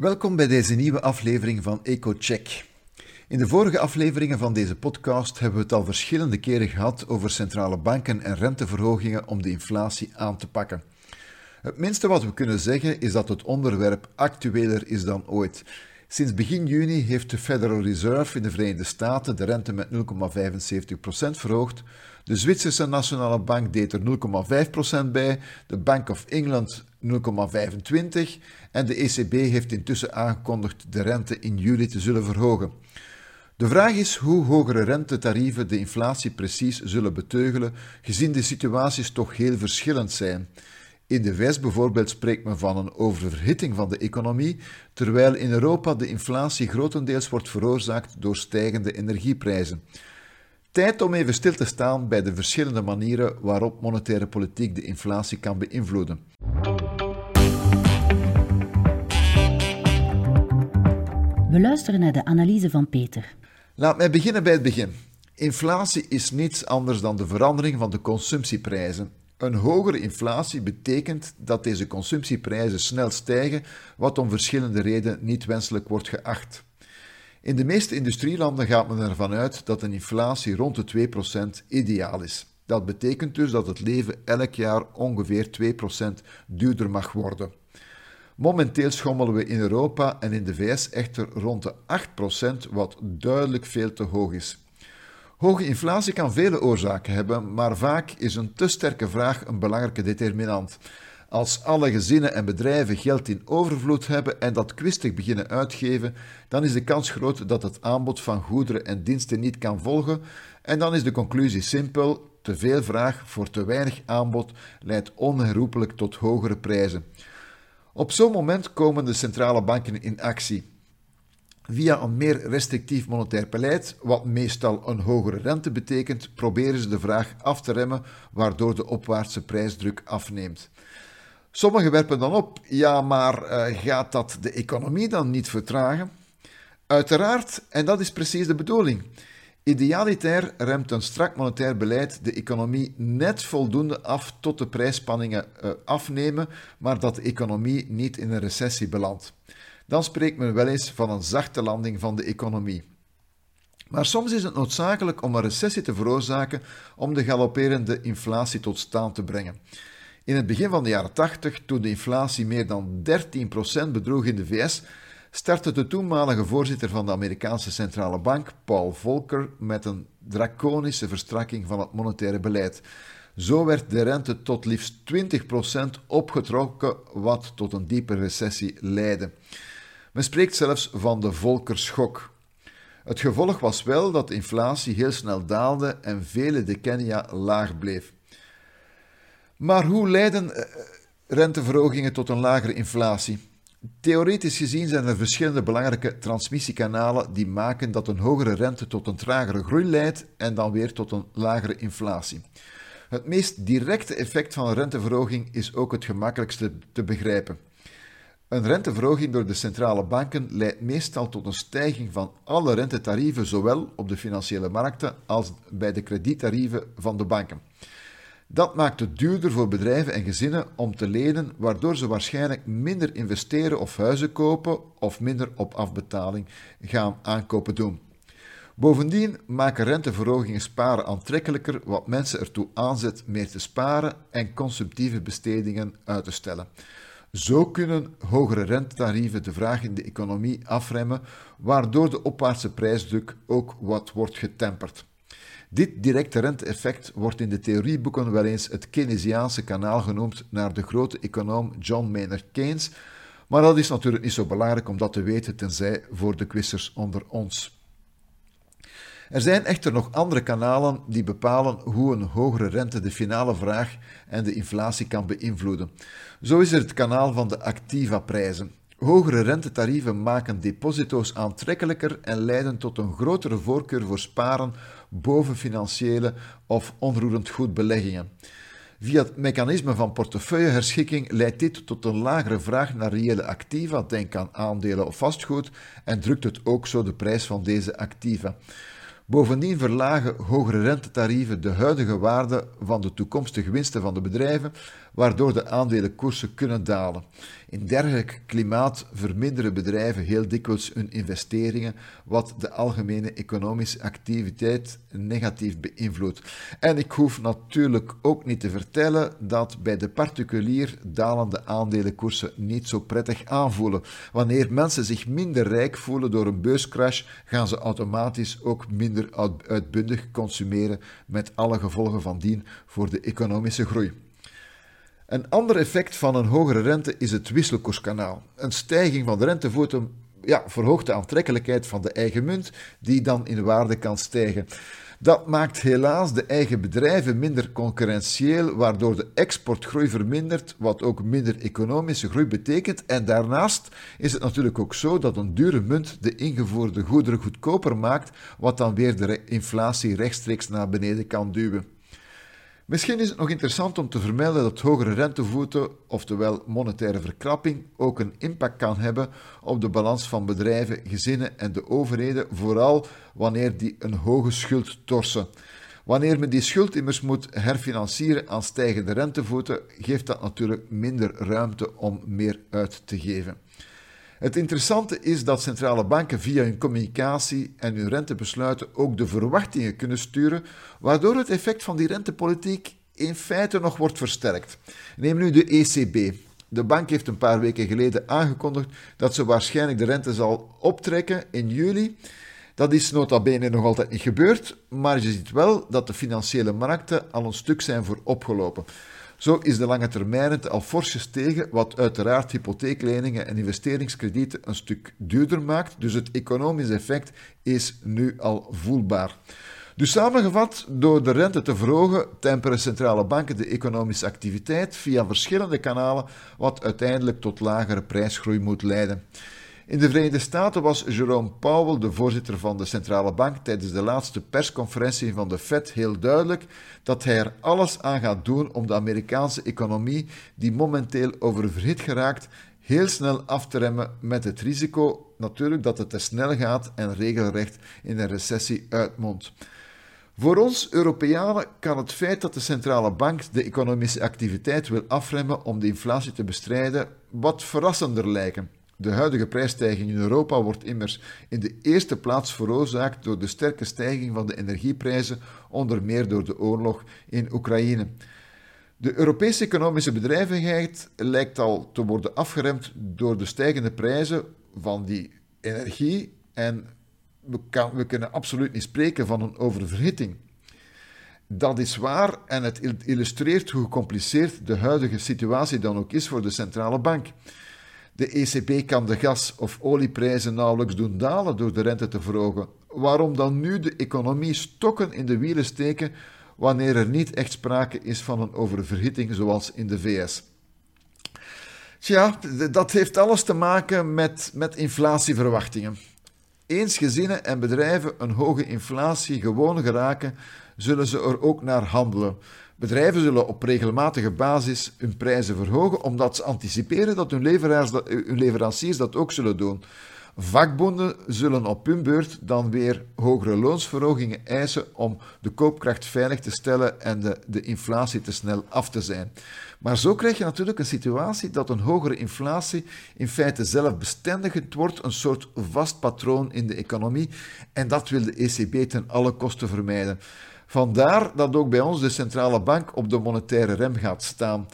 Welkom bij deze nieuwe aflevering van EcoCheck. In de vorige afleveringen van deze podcast hebben we het al verschillende keren gehad over centrale banken en renteverhogingen om de inflatie aan te pakken. Het minste wat we kunnen zeggen is dat het onderwerp actueler is dan ooit. Sinds begin juni heeft de Federal Reserve in de Verenigde Staten de rente met 0,75% verhoogd. De Zwitserse Nationale Bank deed er 0,5% bij, de Bank of England 0,25% en de ECB heeft intussen aangekondigd de rente in juli te zullen verhogen. De vraag is hoe hogere rentetarieven de inflatie precies zullen beteugelen, gezien de situaties toch heel verschillend zijn. In de VS bijvoorbeeld spreekt men van een oververhitting van de economie, terwijl in Europa de inflatie grotendeels wordt veroorzaakt door stijgende energieprijzen. Tijd om even stil te staan bij de verschillende manieren waarop monetaire politiek de inflatie kan beïnvloeden. We luisteren naar de analyse van Peter. Laat mij beginnen bij het begin. Inflatie is niets anders dan de verandering van de consumptieprijzen een hogere inflatie betekent dat deze consumptieprijzen snel stijgen, wat om verschillende redenen niet wenselijk wordt geacht. In de meeste industrielanden gaat men ervan uit dat een inflatie rond de 2% ideaal is. Dat betekent dus dat het leven elk jaar ongeveer 2% duurder mag worden. Momenteel schommelen we in Europa en in de VS echter rond de 8%, wat duidelijk veel te hoog is. Hoge inflatie kan vele oorzaken hebben, maar vaak is een te sterke vraag een belangrijke determinant. Als alle gezinnen en bedrijven geld in overvloed hebben en dat kwistig beginnen uitgeven, dan is de kans groot dat het aanbod van goederen en diensten niet kan volgen. En dan is de conclusie simpel: te veel vraag voor te weinig aanbod leidt onherroepelijk tot hogere prijzen. Op zo'n moment komen de centrale banken in actie. Via een meer restrictief monetair beleid, wat meestal een hogere rente betekent, proberen ze de vraag af te remmen, waardoor de opwaartse prijsdruk afneemt. Sommigen werpen dan op, ja, maar uh, gaat dat de economie dan niet vertragen? Uiteraard, en dat is precies de bedoeling. Idealitair remt een strak monetair beleid de economie net voldoende af tot de prijsspanningen uh, afnemen, maar dat de economie niet in een recessie belandt dan spreekt men wel eens van een zachte landing van de economie. Maar soms is het noodzakelijk om een recessie te veroorzaken om de galopperende inflatie tot staan te brengen. In het begin van de jaren 80, toen de inflatie meer dan 13% bedroeg in de VS, startte de toenmalige voorzitter van de Amerikaanse Centrale Bank, Paul Volcker, met een draconische verstrakking van het monetaire beleid. Zo werd de rente tot liefst 20% opgetrokken, wat tot een diepe recessie leidde. Men spreekt zelfs van de volkerschok. Het gevolg was wel dat de inflatie heel snel daalde en vele decennia laag bleef. Maar hoe leiden eh, renteverhogingen tot een lagere inflatie? Theoretisch gezien zijn er verschillende belangrijke transmissiekanalen die maken dat een hogere rente tot een tragere groei leidt en dan weer tot een lagere inflatie. Het meest directe effect van een renteverhoging is ook het gemakkelijkste te begrijpen. Een renteverhoging door de centrale banken leidt meestal tot een stijging van alle rentetarieven, zowel op de financiële markten als bij de krediettarieven van de banken. Dat maakt het duurder voor bedrijven en gezinnen om te lenen, waardoor ze waarschijnlijk minder investeren of huizen kopen of minder op afbetaling gaan aankopen doen. Bovendien maken renteverhogingen sparen aantrekkelijker, wat mensen ertoe aanzet meer te sparen en consumptieve bestedingen uit te stellen. Zo kunnen hogere rentetarieven de vraag in de economie afremmen, waardoor de opwaartse prijsdruk ook wat wordt getemperd. Dit directe rente-effect wordt in de theorieboeken wel eens het Keynesiaanse kanaal genoemd naar de grote econoom John Maynard Keynes, maar dat is natuurlijk niet zo belangrijk om dat te weten, tenzij voor de quizers onder ons. Er zijn echter nog andere kanalen die bepalen hoe een hogere rente de finale vraag en de inflatie kan beïnvloeden. Zo is er het kanaal van de activa-prijzen. Hogere rentetarieven maken deposito's aantrekkelijker en leiden tot een grotere voorkeur voor sparen boven financiële of onroerend goed beleggingen. Via het mechanisme van portefeuilleherschikking leidt dit tot een lagere vraag naar reële activa, denk aan aandelen of vastgoed, en drukt het ook zo de prijs van deze activa. Bovendien verlagen hogere rentetarieven de huidige waarde van de toekomstige winsten van de bedrijven, waardoor de aandelenkoersen kunnen dalen. In dergelijk klimaat verminderen bedrijven heel dikwijls hun investeringen, wat de algemene economische activiteit negatief beïnvloedt. En ik hoef natuurlijk ook niet te vertellen dat bij de particulier dalende aandelenkoersen niet zo prettig aanvoelen. Wanneer mensen zich minder rijk voelen door een beurscrash, gaan ze automatisch ook minder uitbundig consumeren met alle gevolgen van dien voor de economische groei. Een ander effect van een hogere rente is het wisselkoerskanaal. Een stijging van de rentevoeten ja, verhoogt de aantrekkelijkheid van de eigen munt, die dan in waarde kan stijgen. Dat maakt helaas de eigen bedrijven minder concurrentieel, waardoor de exportgroei vermindert, wat ook minder economische groei betekent. En daarnaast is het natuurlijk ook zo dat een dure munt de ingevoerde goederen goedkoper maakt, wat dan weer de inflatie rechtstreeks naar beneden kan duwen. Misschien is het nog interessant om te vermelden dat hogere rentevoeten, oftewel monetaire verkrapping, ook een impact kan hebben op de balans van bedrijven, gezinnen en de overheden, vooral wanneer die een hoge schuld torsen. Wanneer men die schuld immers moet herfinancieren aan stijgende rentevoeten, geeft dat natuurlijk minder ruimte om meer uit te geven. Het interessante is dat centrale banken via hun communicatie en hun rentebesluiten ook de verwachtingen kunnen sturen, waardoor het effect van die rentepolitiek in feite nog wordt versterkt. Neem nu de ECB. De bank heeft een paar weken geleden aangekondigd dat ze waarschijnlijk de rente zal optrekken in juli. Dat is nota bene nog altijd niet gebeurd, maar je ziet wel dat de financiële markten al een stuk zijn voor opgelopen. Zo is de lange termijn al fors gestegen, wat uiteraard hypotheekleningen en investeringskredieten een stuk duurder maakt. Dus het economisch effect is nu al voelbaar. Dus samengevat, door de rente te verhogen, temperen centrale banken de economische activiteit via verschillende kanalen, wat uiteindelijk tot lagere prijsgroei moet leiden. In de Verenigde Staten was Jerome Powell, de voorzitter van de centrale bank, tijdens de laatste persconferentie van de Fed heel duidelijk dat hij er alles aan gaat doen om de Amerikaanse economie, die momenteel oververhit geraakt, heel snel af te remmen met het risico natuurlijk dat het te snel gaat en regelrecht in een recessie uitmondt. Voor ons Europeanen kan het feit dat de centrale bank de economische activiteit wil afremmen om de inflatie te bestrijden wat verrassender lijken. De huidige prijsstijging in Europa wordt immers in de eerste plaats veroorzaakt door de sterke stijging van de energieprijzen, onder meer door de oorlog in Oekraïne. De Europese economische bedrijvigheid lijkt al te worden afgeremd door de stijgende prijzen van die energie en we, we kunnen absoluut niet spreken van een oververhitting. Dat is waar en het illustreert hoe gecompliceerd de huidige situatie dan ook is voor de centrale bank. De ECB kan de gas- of olieprijzen nauwelijks doen dalen door de rente te verhogen. Waarom dan nu de economie stokken in de wielen steken wanneer er niet echt sprake is van een oververhitting zoals in de VS? Tja, dat heeft alles te maken met, met inflatieverwachtingen. Eens gezinnen en bedrijven een hoge inflatie gewoon geraken, zullen ze er ook naar handelen. Bedrijven zullen op regelmatige basis hun prijzen verhogen, omdat ze anticiperen dat hun, leveranciers dat ook zullen doen. Vakbonden zullen op hun beurt dan weer hogere loonsverhogingen eisen om de koopkracht veilig te stellen en de, de inflatie te snel af te zijn. Maar zo krijg je natuurlijk een situatie dat een hogere inflatie in feite zelf bestendigend wordt, een soort vast patroon in de economie, en dat wil de ECB ten alle kosten vermijden. Vandaar dat ook bij ons de centrale bank op de monetaire rem gaat staan.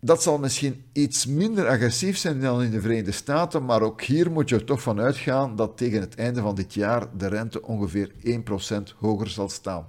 Dat zal misschien iets minder agressief zijn dan in de Verenigde Staten, maar ook hier moet je er toch van uitgaan dat tegen het einde van dit jaar de rente ongeveer 1% hoger zal staan.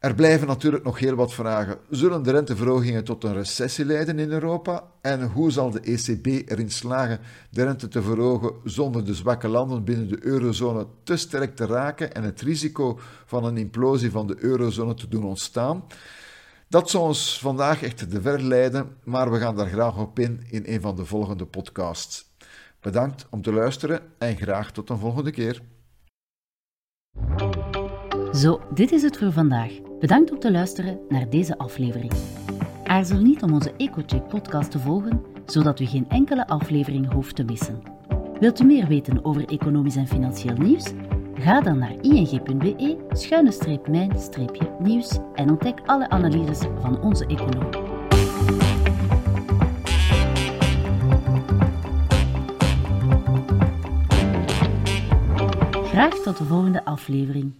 Er blijven natuurlijk nog heel wat vragen. Zullen de renteverhogingen tot een recessie leiden in Europa? En hoe zal de ECB erin slagen de rente te verhogen zonder de zwakke landen binnen de eurozone te sterk te raken en het risico van een implosie van de eurozone te doen ontstaan? Dat zou ons vandaag echt te ver leiden, maar we gaan daar graag op in in een van de volgende podcasts. Bedankt om te luisteren en graag tot een volgende keer. Zo, dit is het voor vandaag. Bedankt om te luisteren naar deze aflevering. Aarzel niet om onze EcoCheck podcast te volgen, zodat u geen enkele aflevering hoeft te missen. Wilt u meer weten over economisch en financieel nieuws? Ga dan naar ing.be-mijn-nieuws en ontdek alle analyses van onze econoom. Graag tot de volgende aflevering.